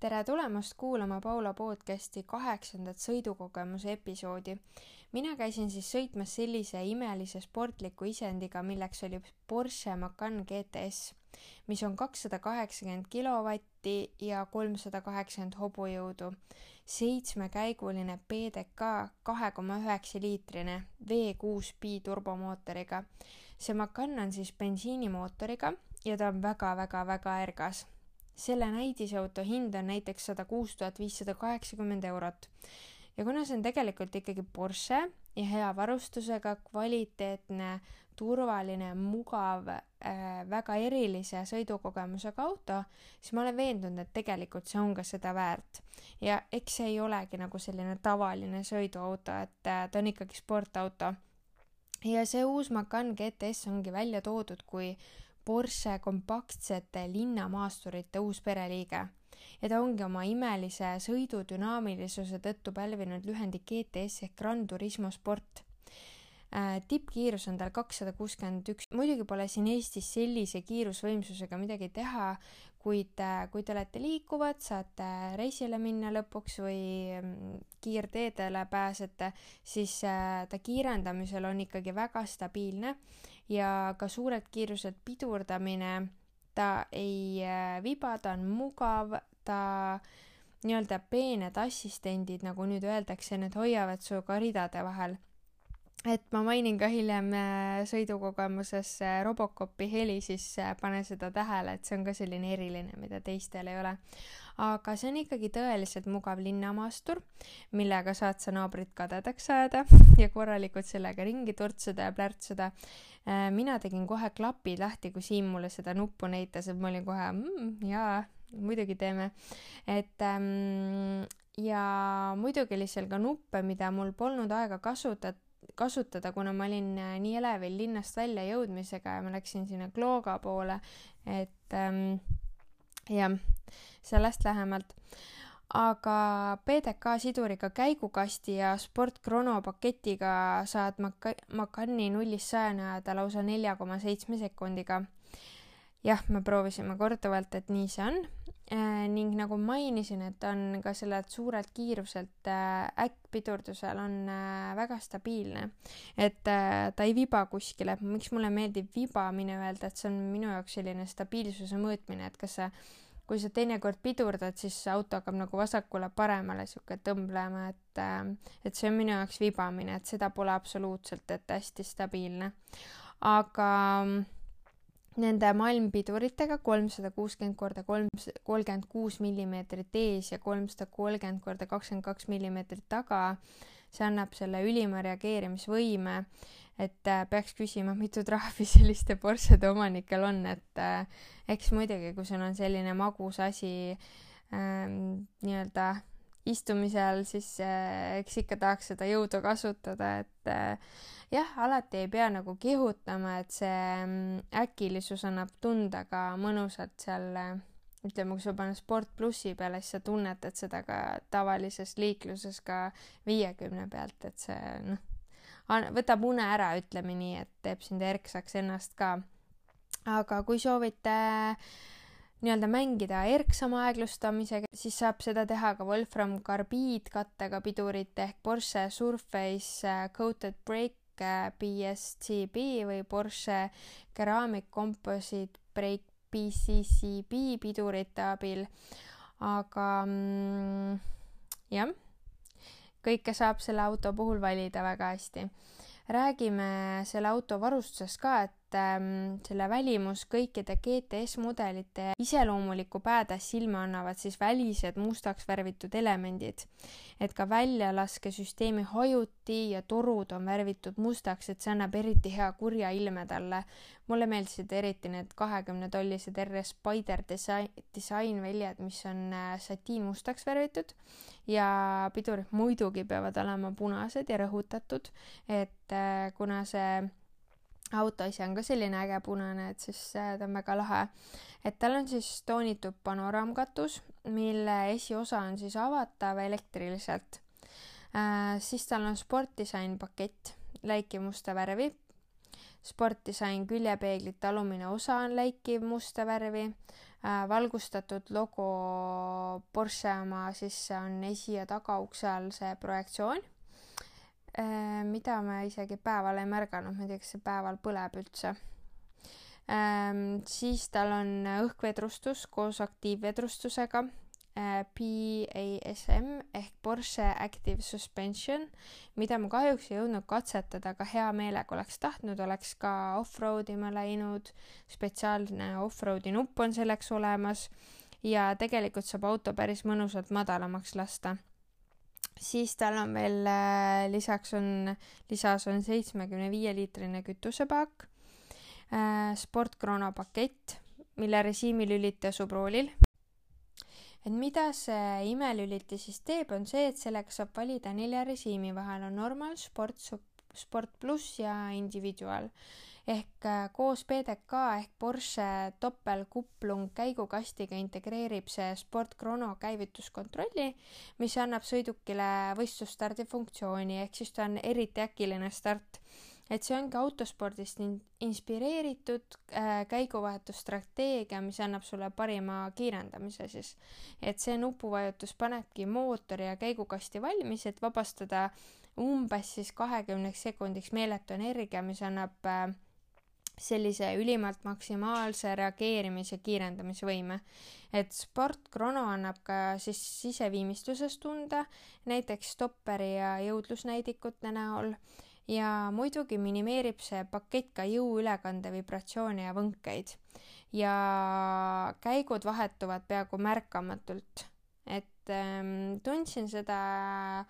tere tulemast kuulama Paula podcasti kaheksandat sõidukogemuse episoodi. mina käisin siis sõitmas sellise imelise sportliku isendiga, milleks oli Porsche Macan GTS, mis on kakssada kaheksakümmend kilovatti ja kolmsada kaheksakümmend hobujõudu. seitsmekäiguline PDK kahe koma üheksa liitrine V6 biiturbomootoriga. see Macan on siis bensiinimootoriga ja ta on väga-väga-väga ärgas selle näidisauto hind on näiteks sada kuus tuhat viissada kaheksakümmend eurot. ja kuna see on tegelikult ikkagi Porsche ja hea varustusega, kvaliteetne, turvaline, mugav äh,, väga erilise sõidukogemusega auto, siis ma olen veendunud, et tegelikult see on ka seda väärt. ja eks see ei olegi nagu selline tavaline sõiduauto, et äh, ta on ikkagi sportauto. ja see uus Macan GTS ongi välja toodud kui Porsche kompaktsete linnamaasturite uus pereliige. Ja ta ongi oma imelise sõidudünaamilisuse tõttu pälvinud lühendi GTS ehk Gran Turismo Sport. Äh,. tippkiirus on tal kakssada kuuskümmend üks, muidugi pole siin Eestis sellise kiirusvõimsusega midagi teha, kuid äh, kui te olete liikuvad, saate reisile minna lõpuks või mm, kiirteedele pääsete, siis äh, ta kiirendamisel on ikkagi väga stabiilne ja ka suurelt kiiruselt pidurdamine, ta ei äh, viba, ta on mugav, ta nii-öelda peened assistendid, nagu nüüd öeldakse, need hoiavad su ka ridade vahel et ma mainin ka hiljem äh, sõidukogemuses Robocopi heli, siis äh, pane seda tähele, et see on ka selline eriline, mida teistel ei ole. aga see on ikkagi tõeliselt mugav linnamaastur, millega saad sa naabrit kadedaks ajada ja korralikult sellega ringi turtsuda ja plärtsuda. Äh, mina tegin kohe klapid lahti, kui Siim mulle seda nuppu näitas, et ma olin kohe mmm, jaa, muidugi teeme. et ähm, ja muidugi oli seal ka nuppe, mida mul polnud aega kasutada kasutada, kuna ma olin äh, nii elevil linnast välja jõudmisega ja ma läksin sinna Klooga poole, et ähm, jah, sellest lähemalt. aga PDK siduriga käigukasti ja Sport Chrono paketiga saad Maca-, Macani nullist sajani ajada lausa nelja koma seitsme sekundiga. Jah, me proovisime korduvalt, et nii see on Äh, ning nagu mainisin, et on ka sellelt suurelt kiiruselt äh, äkkpidurdusel on äh, väga stabiilne. et ta ei viba kuskile, miks mulle meeldib vibamine öelda, et see on minu jaoks selline stabiilsuse mõõtmine, et kas sa kui sa teinekord pidurdad, siis auto hakkab nagu vasakule-paremale sihuke tõmblema, et, et see on minu jaoks vibamine, et seda pole absoluutselt, et hästi stabiilne. aga nende malmpiduritega kolmsada kuuskümmend korda kolm, kolmkümmend kuus millimeetrit ees ja kolmsada kolmkümmend korda kakskümmend kaks millimeetrit taga. see annab selle ülima reageerimisvõime, et äh, peaks küsima, mitu trahvi selliste Porschede omanikel on, et äh, eks muidugi, kui sul on selline magus asi ähm, nii-öelda istumisel, siis äh, eks ikka tahaks seda jõudu kasutada, et äh, jah, alati ei pea nagu kihutama, et see mm, äkilisus annab tunda ka mõnusalt seal ütleme, kui sa paned Sport plussi peale, siis sa tunnetad seda ka tavalises liikluses ka viiekümne pealt, et see noh, võtab une ära, ütleme nii, et teeb sind erksaks ennast ka. aga kui soovite nii-öelda mängida erksama aeglustamisega, siis saab seda teha ka Wolfram karbiidkattega pidurite ehk Porsche Surface äh, Coated Brake BSCB või Porsche Ceramic Composite Brake PCCB pidurite abil. aga mm, jah, kõike saab selle auto puhul valida väga hästi. räägime selle auto varustusest ka, et et ähm, selle välimus kõikide GTS mudelite iseloomulikku päädes silma annavad siis välised mustaks värvitud elemendid. et ka väljalaskesüsteemi hajuti ja torud on värvitud mustaks, et see annab eriti hea kurja ilme talle. mulle meeldisid eriti need kahekümne tollised RS Spider disain, disainväljad, mis on äh, satiinmustaks värvitud ja pidurid muidugi peavad olema punased ja rõhutatud, et äh, kuna see auto ise on ka selline äge punane, et siis äh, ta on väga lahe. et tal on siis toonitud panoraamkatus, mille esiosa on siis avatav elektriliselt äh,. siis tal on sportdisain pakett, läikimusta värvi. sportdisain küljepeeglite alumine osa on läikiv musta värvi äh,, valgustatud logo Porsche oma sisse on esi- ja tagaukse all see projektsioon mida me isegi päeval ei märganud, ma ei tea, kas see päeval põleb üldse ähm,. siis tal on õhkvedrustus koos aktiivvedrustusega äh, PASM ehk Porsche Active Suspension, mida ma kahjuks ei jõudnud katsetada, aga hea meelega oleks tahtnud, oleks ka off-road ima läinud, spetsiaalne off-roadi nupp on selleks olemas ja tegelikult saab auto päris mõnusalt madalamaks lasta siis tal on veel äh, lisaks on, lisas on seitsmekümne viie liitrine kütusepaak äh,, sportkrono pakett, mille režiimilülit asub roolil. et mida see imelüliti siis teeb, on see, et sellega saab valida nelja režiimi vahel, on normal, sport, sport pluss ja individual ehk äh, koos PDK ehk Porsche topelkuplung käigukastiga integreerib see Sport Chrono käivituskontrolli, mis annab sõidukile võistlusstardi funktsiooni, ehk siis ta on eriti äkiline start et see ongi autospordist in-, inspireeritud äh, käiguvahetusstrateegia, mis annab sulle parima kiirendamise siis. et see nupuvajutus panebki mootori ja käigukasti valmis, et vabastada umbes siis kahekümneks sekundiks meeletu energia, mis annab äh, sellise ülimalt maksimaalse reageerimise kiirendamisvõime. et Sport Chrono annab ka siis siseviimistluses tunda, näiteks stopperi ja jõudlusnäidikute näol ja muidugi minimeerib see pakett ka jõuülekande vibratsioone ja võnkeid. ja käigud vahetuvad peaaegu märkamatult. et ähm, tundsin seda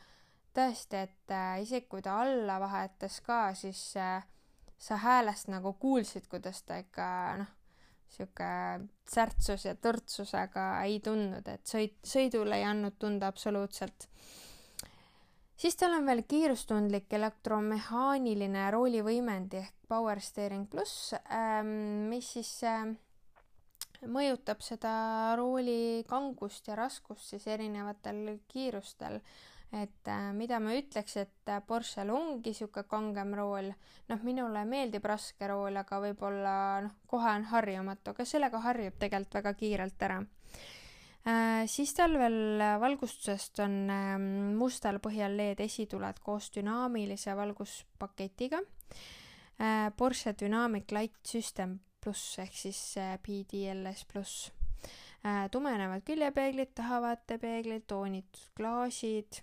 tõesti, et äh, isegi kui ta alla vahetas ka, siis äh, sa häälest nagu kuulsid, kuidas ta ikka noh, sihuke särtsus ja tõrtsus, aga ei tundnud, et sõit, sõidul ei andnud tunda absoluutselt siis tal on veel kiirustundlik elektromehaaniline roolivõimendi ehk Power Steering pluss, ähm, mis siis äh, mõjutab seda rooli kangust ja raskust siis erinevatel kiirustel. Et äh, mida ma ütleks, et äh, Porsche'l ongi sihuke kangem rool, noh, minule meeldib raske rool, aga võib-olla noh, kohe on harjumatu, aga sellega harjub tegelikult väga kiirelt ära Äh, siis tal veel valgustusest on ähm, mustal põhjal LED esituled koos dünaamilise valguspaketiga. Äh, Porsche Dynamic Light System pluss ehk siis äh, PDLS pluss. tumenevad küljepeeglid, tahavaatepeeglid, toonitud klaasid.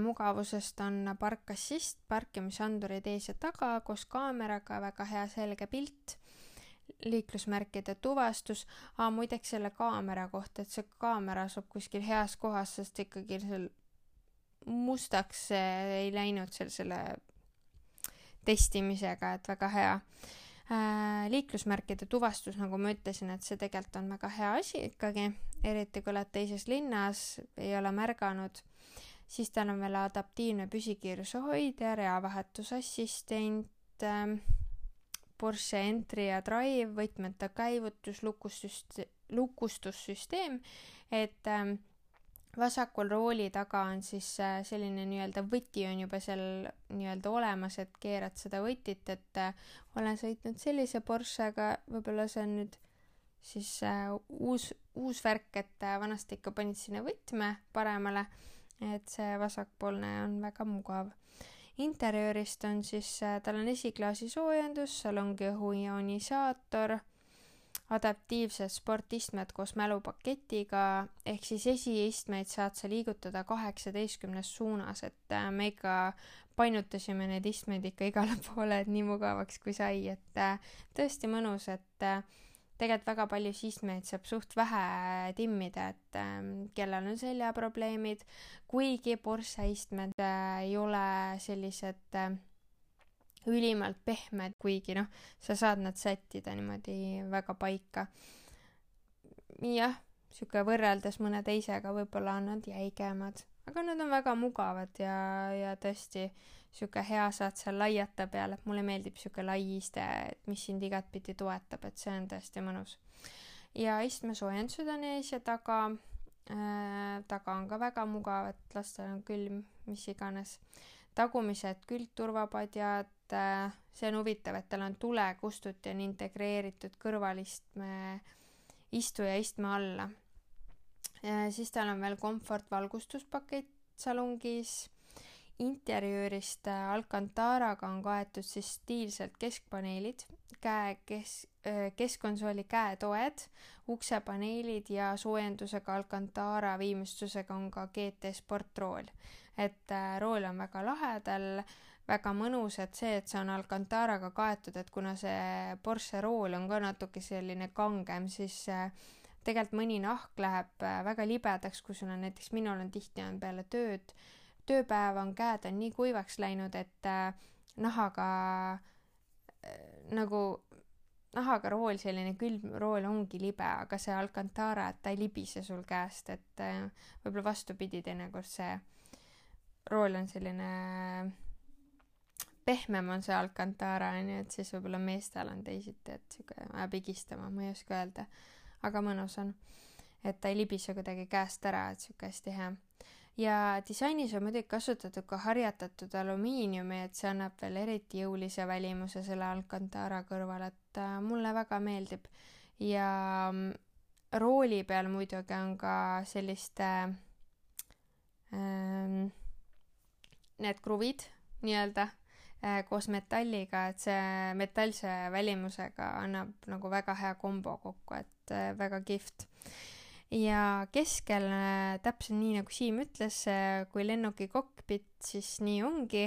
Mugavusest on park assist, parkimisandurid ees ja taga koos kaameraga, väga hea selge pilt liiklusmärkide tuvastus muideks selle kaamera kohta, et see kaamera asub kuskil heas kohas, sest ikkagi seal mustaks ei läinud seal selle testimisega, et väga hea äh,. liiklusmärkide tuvastus, nagu ma ütlesin, et see tegelikult on väga hea asi ikkagi, eriti kui oled teises linnas, ei ole märganud, siis tal on veel adaptiivne püsikiiruse hoidja, reavahetusassistent äh,, Porsche Entry ja Drive, võtmeta käivutus, lukustus, lukustussüsteem, et ähm, vasakul rooli taga on siis äh, selline nii-öelda võti on juba seal nii-öelda olemas, et keerad seda võtit, et äh, olen sõitnud sellise Porschega, võib-olla see on nüüd siis äh, uus, uus värk, et äh, vanasti ikka panid sinna võtme paremale, et see vasakpoolne on väga mugav. Interjöörist on siis, äh, tal on esiklaasi soojendus, salongi õhuionisaator, adaptiivsed sportistmed koos mälupaketiga, ehk siis esiistmeid saad sa liigutada kaheksateistkümnes suunas, et äh, me ikka painutasime neid istmeid ikka igale poole, et nii mugavaks kui sai, et äh, tõesti mõnus, et tegelikult väga palju istmeid saab suht vähe timmida, et ähm, kellel on seljaprobleemid, kuigi Porsche istmed äh, ei ole sellised äh, ülimalt pehmed, kuigi noh, sa saad nad sättida niimoodi väga paika. jah, sihuke võrreldes mõne teisega võib-olla on nad jäigemad, aga nad on väga mugavad ja, ja tõesti äh, sihuke hea, saad seal laiata peal, et mulle meeldib sihuke lai iste, et mis sind igatpidi toetab, et see on tõesti mõnus. ja istmesoojendused on ees ja taga äh,, taga on ka väga mugav, et lastel on külm, mis iganes. tagumised külgturvapadjad, see on huvitav, et tal on tulekustuti on integreeritud kõrvalistme istu ja istme alla. siis tal on veel komfort valgustuspakett salongis interjöörist Alcantaraga on kaetud siis stiilselt keskpaneelid, käe kes-, keskkonsooli käetoed, uksepaneelid ja soojendusega Alcantara viimistlusega on ka GT sportrool. et äh, rool on väga lahedal, väga mõnus, et see, et see on Alcantaraga kaetud, et kuna see Porsche rool on ka natuke selline kangem, siis äh, tegelikult mõni nahk läheb äh, väga libedaks, kui sul on näiteks, minul on tihti on peale tööd tööpäev on, käed on nii kuivaks läinud, et äh, nahaga äh, nagu nahaga rool, selline külm rool ongi libe, aga see Alcantara, et ta ei libise sul käest, et äh, võib-olla vastupidi, teinekord see rool on selline pehmem on see Alcantara onju, et siis võib-olla meestel on teisiti, et siuke ajab higistama, ma ei oska öelda. aga mõnus on, et ta ei libise kuidagi käest ära, et siuke hästi hea ja disainis on muidugi kasutatud ka harjatatud alumiiniumi, et see annab veel eriti jõulise välimuse selle Alcantara kõrval, et äh, mulle väga meeldib. ja mm, rooli peal muidugi on ka selliste ähm, need kruvid nii-öelda äh, koos metalliga, et see metallse välimusega annab nagu väga hea kombo kokku, et äh, väga kihvt ja keskel täpselt nii, nagu Siim ütles, kui lennuki kokpit, siis nii ongi,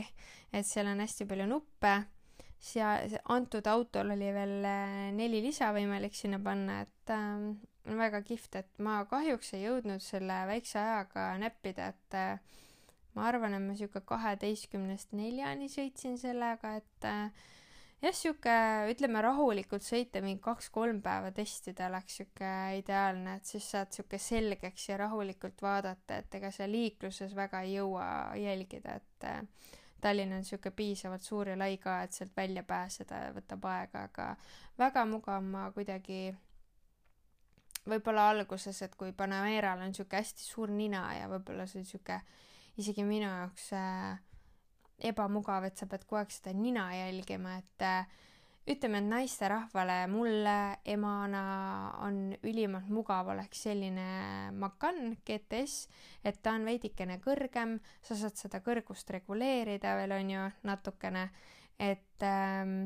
et seal on hästi palju nuppe. sea-, antud autol oli veel äh, neli lisa võimalik sinna panna, et äh, väga kihvt, et ma kahjuks ei jõudnud selle väikse ajaga näppida, et äh, ma arvan, et ma sihuke kaheteistkümnest neljani sõitsin sellega, et äh, jah, sihuke, ütleme rahulikult sõita mingi kaks-kolm päeva testida oleks sihuke ideaalne, et siis saad sihuke selgeks ja rahulikult vaadata, et ega sa liikluses väga ei jõua jälgida, et äh, Tallinn on sihuke piisavalt suur ja lai ka, et sealt välja pääseda võtab aega, aga väga mugav, ma kuidagi võib-olla alguses, et kui Panameral on sihuke hästi suur nina ja võib-olla see on sihuke isegi minu jaoks äh, ebamugav, et sa pead kogu aeg seda nina jälgima, et äh, ütleme, et naisterahvale, mulle emana on ülimalt mugav oleks selline Macan GTS, et ta on veidikene kõrgem, sa saad seda kõrgust reguleerida veel onju natukene, et ähm,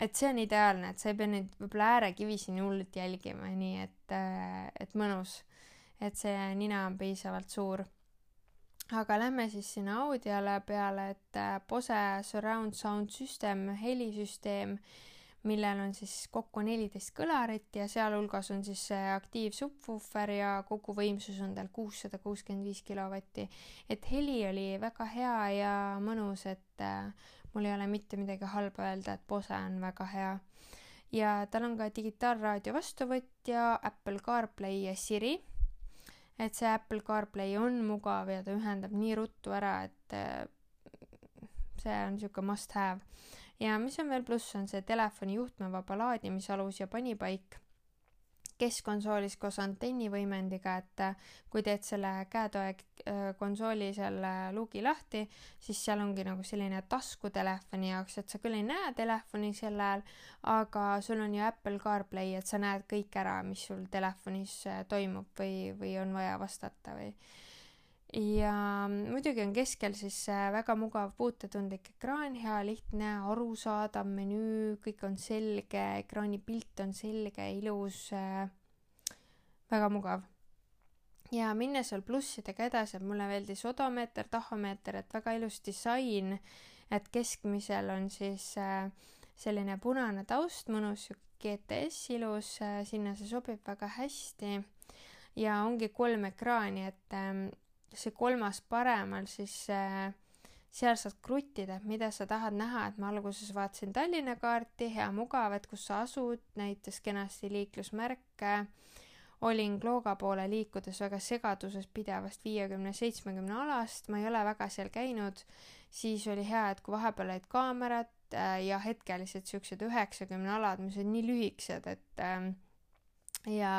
et see on ideaalne, et sa ei pea neid võib-olla äärekivisid nii hullult jälgima, nii et äh,, et mõnus, et see nina on piisavalt suur aga lähme siis sinna audiole peale, et äh, Bose Surround Sound System, helisüsteem, millel on siis kokku neliteist kõlarit ja sealhulgas on siis aktiivsubwoofer ja koguvõimsus on tal kuussada kuuskümmend viis kilovatti. et heli oli väga hea ja mõnus, et äh, mul ei ole mitte midagi halba öelda, et Bose on väga hea. ja tal on ka digitaalraadio vastuvõtja, Apple CarPlay ja Siri et see Apple CarPlay on mugav ja ta ühendab nii ruttu ära, et äh, see on niisugune must have. ja mis on veel pluss, on see telefoni juhtmevaba laadimisalus ja panipaik keskkonsoolis koos antennivõimendiga, et äh, kui teed selle käetoe äh, konsooli selle luugi lahti, siis seal ongi nagu selline tasku telefoni jaoks, et sa küll ei näe telefoni sel ajal, aga sul on ju Apple CarPlay, et sa näed kõik ära, mis sul telefonis äh, toimub või, või on vaja vastata või ja muidugi on keskel siis väga mugav puutetundlik ekraan, hea lihtne, arusaadav menüü, kõik on selge, ekraani pilt on selge, ilus äh,, väga mugav. ja minnes veel plussidega edasi, et mulle meeldis odomeeter, tahomeeter, et väga ilus disain, et keskmisel on siis äh, selline punane taust, mõnus GTS ilus äh,, sinna see sobib väga hästi ja ongi kolm ekraani, et äh, see kolmas paremal siis äh, seal saad kruttida, et mida sa tahad näha, et ma alguses vaatasin Tallinna kaarti, hea mugav, et kus sa asud, näitas kenasti liiklusmärke. Olin Klooga poole liikudes väga segaduses pidevast viiekümne, seitsmekümne alast, ma ei ole väga seal käinud, siis oli hea, et kui vahepeal olid kaamerad äh, ja hetkeliselt siuksed üheksakümne alad, mis on nii lühikesed, et äh, ja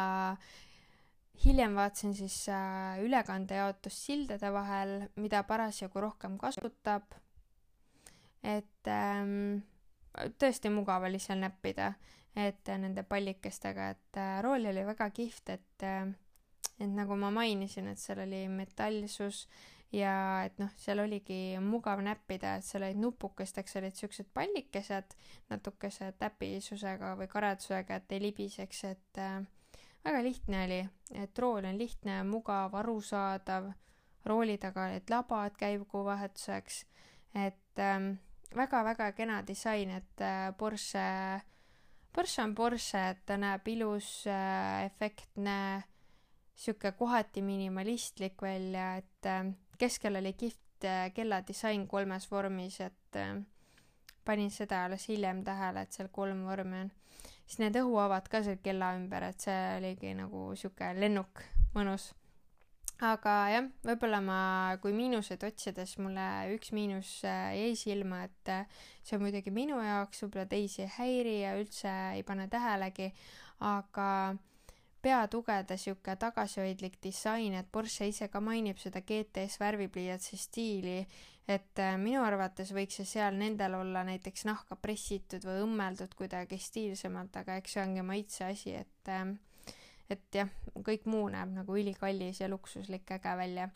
hiljem vaatasin siis äh, ülekandejaotust sildade vahel, mida parasjagu rohkem kasutab. et ähm, tõesti mugav oli seal näppida, et äh, nende pallikestega, et äh, rool oli väga kihvt, et et nagu ma mainisin, et seal oli metallsus ja et noh, seal oligi mugav näppida, et seal olid nupukesteks olid siuksed pallikesed natukese täpisusega või karedusega, et ei libiseks, et äh, väga lihtne oli, et rool on lihtne, mugav, arusaadav, rooli taga olid labad käiguvahetuseks, et ähm, väga-väga kena disain, et äh, Porsche, Porsche on Porsche, et ta näeb ilus äh,, efektne, sihuke kohati minimalistlik välja, et äh, keskel oli kihvt äh, kelladisain kolmes vormis, et äh, panin seda alles hiljem tähele, et seal kolm vormi on siis need õhuavad ka seal kella ümber, et see oligi nagu sihuke lennuk, mõnus. aga jah, võib-olla ma, kui miinuseid otsides mulle üks miinus äh, jäi silma, et äh, see on muidugi minu jaoks, võib-olla teisi ei häiri ja üldse ei pane tähelegi, aga peatugede sihuke tagasihoidlik disain, et Porsche ise ka mainib seda GTS värvipliiatsi stiili et äh, minu arvates võiks see seal nendel olla näiteks nahka pressitud või õmmeldud kuidagi stiilsemalt, aga eks see ongi maitse asi, et äh, et jah, kõik muu näeb nagu ülikallis ja luksuslik äge välja.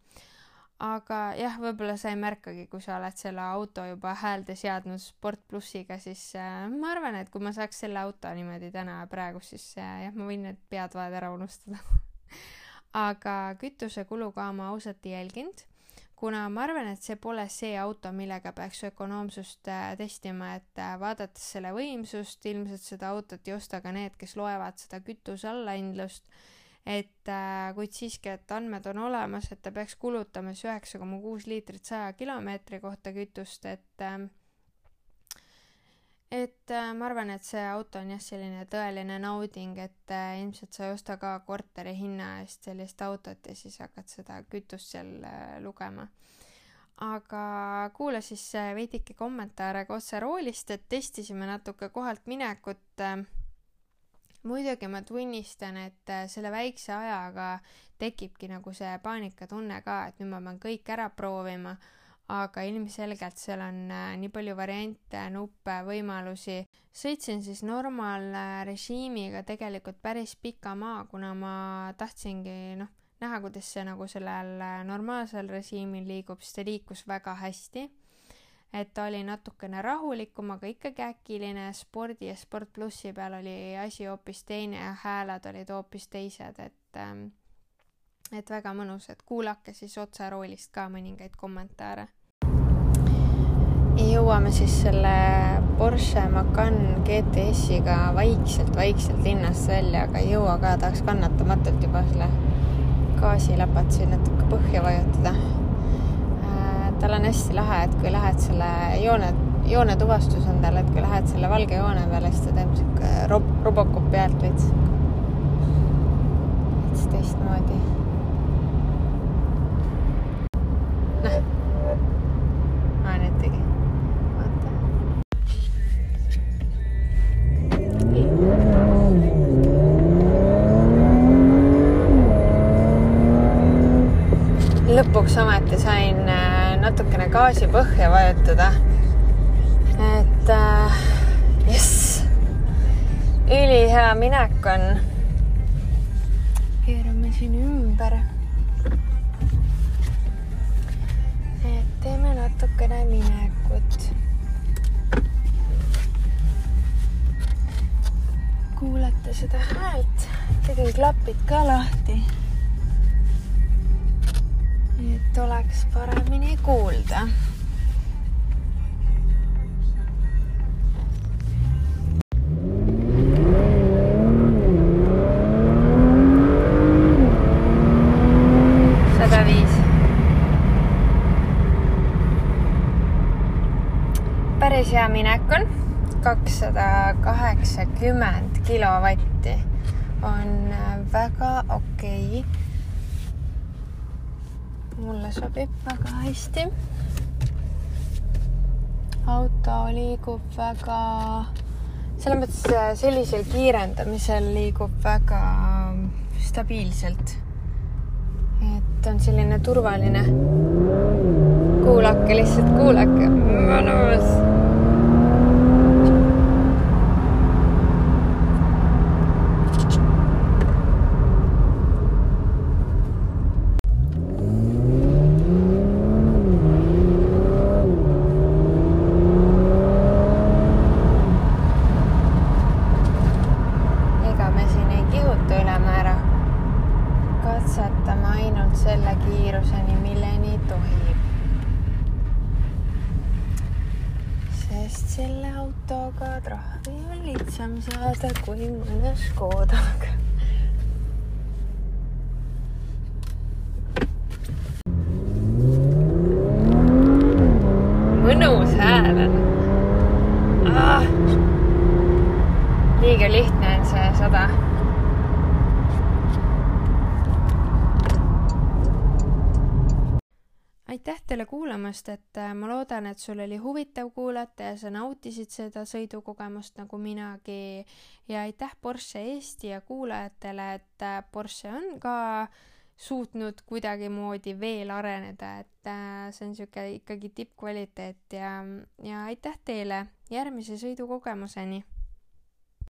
Aga jah, võib-olla sa ei märkagi, kui sa oled selle auto juba häälde seadnud Sport plussiga, siis äh, ma arvan, et kui ma saaks selle auto niimoodi täna ja praegu, siis äh, jah, ma võin need peadvaed ära unustada. Aga kütusekulu ka ma ausalt ei jälginud kuna ma arvan, et see pole see auto, millega peaks ökonoomsust äh, testima, et äh, vaadates selle võimsust, ilmselt seda autot ei osta ka need, kes loevad seda kütuse allahindlust, et äh, kuid siiski, et andmed on olemas, et ta peaks kulutama siis üheksa koma kuus liitrit saja kilomeetri kohta kütust, et äh, et äh, ma arvan, et see auto on jah, selline tõeline nauding, et äh, ilmselt sa ei osta ka korteri hinna eest sellist autot ja siis hakkad seda kütust seal lugema. aga kuula siis veidike kommentaare ka otse roolist, et testisime natuke kohalt minekut äh,. Muidugi ma tunnistan, et äh, selle väikse ajaga tekibki nagu see paanikatunne ka, et nüüd ma pean kõik ära proovima aga ilmselgelt seal on äh, nii palju variante, nuppe, võimalusi. sõitsin siis normaalrežiimiga tegelikult päris pika maa, kuna ma tahtsingi noh, näha, kuidas see nagu sellel äh, normaalsel režiimil liigub, sest see liikus väga hästi. Et ta oli natukene rahulikum, aga ikkagi äkiline, spordi ja Sport plussi peal oli asi hoopis teine ja hääled olid hoopis teised, et ähm, et väga mõnus, et kuulake siis otse roolist ka mõningaid kommentaare. jõuame siis selle Porsche Macan GTS-iga vaikselt-vaikselt linnast välja, aga ei jõua ka, tahaks kannatamatult juba selle gaasiläpat siin natuke põhja vajutada. Tal on hästi lahe, et kui lähed selle joone, joonetuvastus on tal, et kui lähed selle valge joone peale, siis ta teeb sihuke rob-, robocopi häält veits. veits teistmoodi. Lõpuks ometi sain äh, natukene gaasi põhja vajutada. et äh, jess, ülihea minek on. keerame siin ümber. et teeme natukene minekut. kuulete seda häält, tegin klapid ka lahti et oleks paremini kuulda. sada viis. päris hea minek on, kakssada kaheksakümmend kilovatti on väga okei okay mulle sobib väga hästi. auto liigub väga, selles mõttes sellisel kiirendamisel liigub väga stabiilselt. selline turvaline. kuulake lihtsalt, kuulake, mõnus ega me siin ei kihuta ülemäära. katsetame ainult selle kiiruseni, milleni tohib. sest selle autoga trahvi on lihtsam saada kui mõne Škodaga. mõnus hääl on ah liiga lihtne on see sada. aitäh teile kuulamast, et äh, ma loodan, et sul oli huvitav kuulata ja sa nautisid seda sõidukogemust nagu minagi. ja aitäh Porsche Eesti ja kuulajatele, et äh, Porsche on ka suutnud kuidagimoodi veel areneda, et äh, see on sihuke ikkagi tippkvaliteet ja, ja aitäh teile järgmise sõidukogemuseni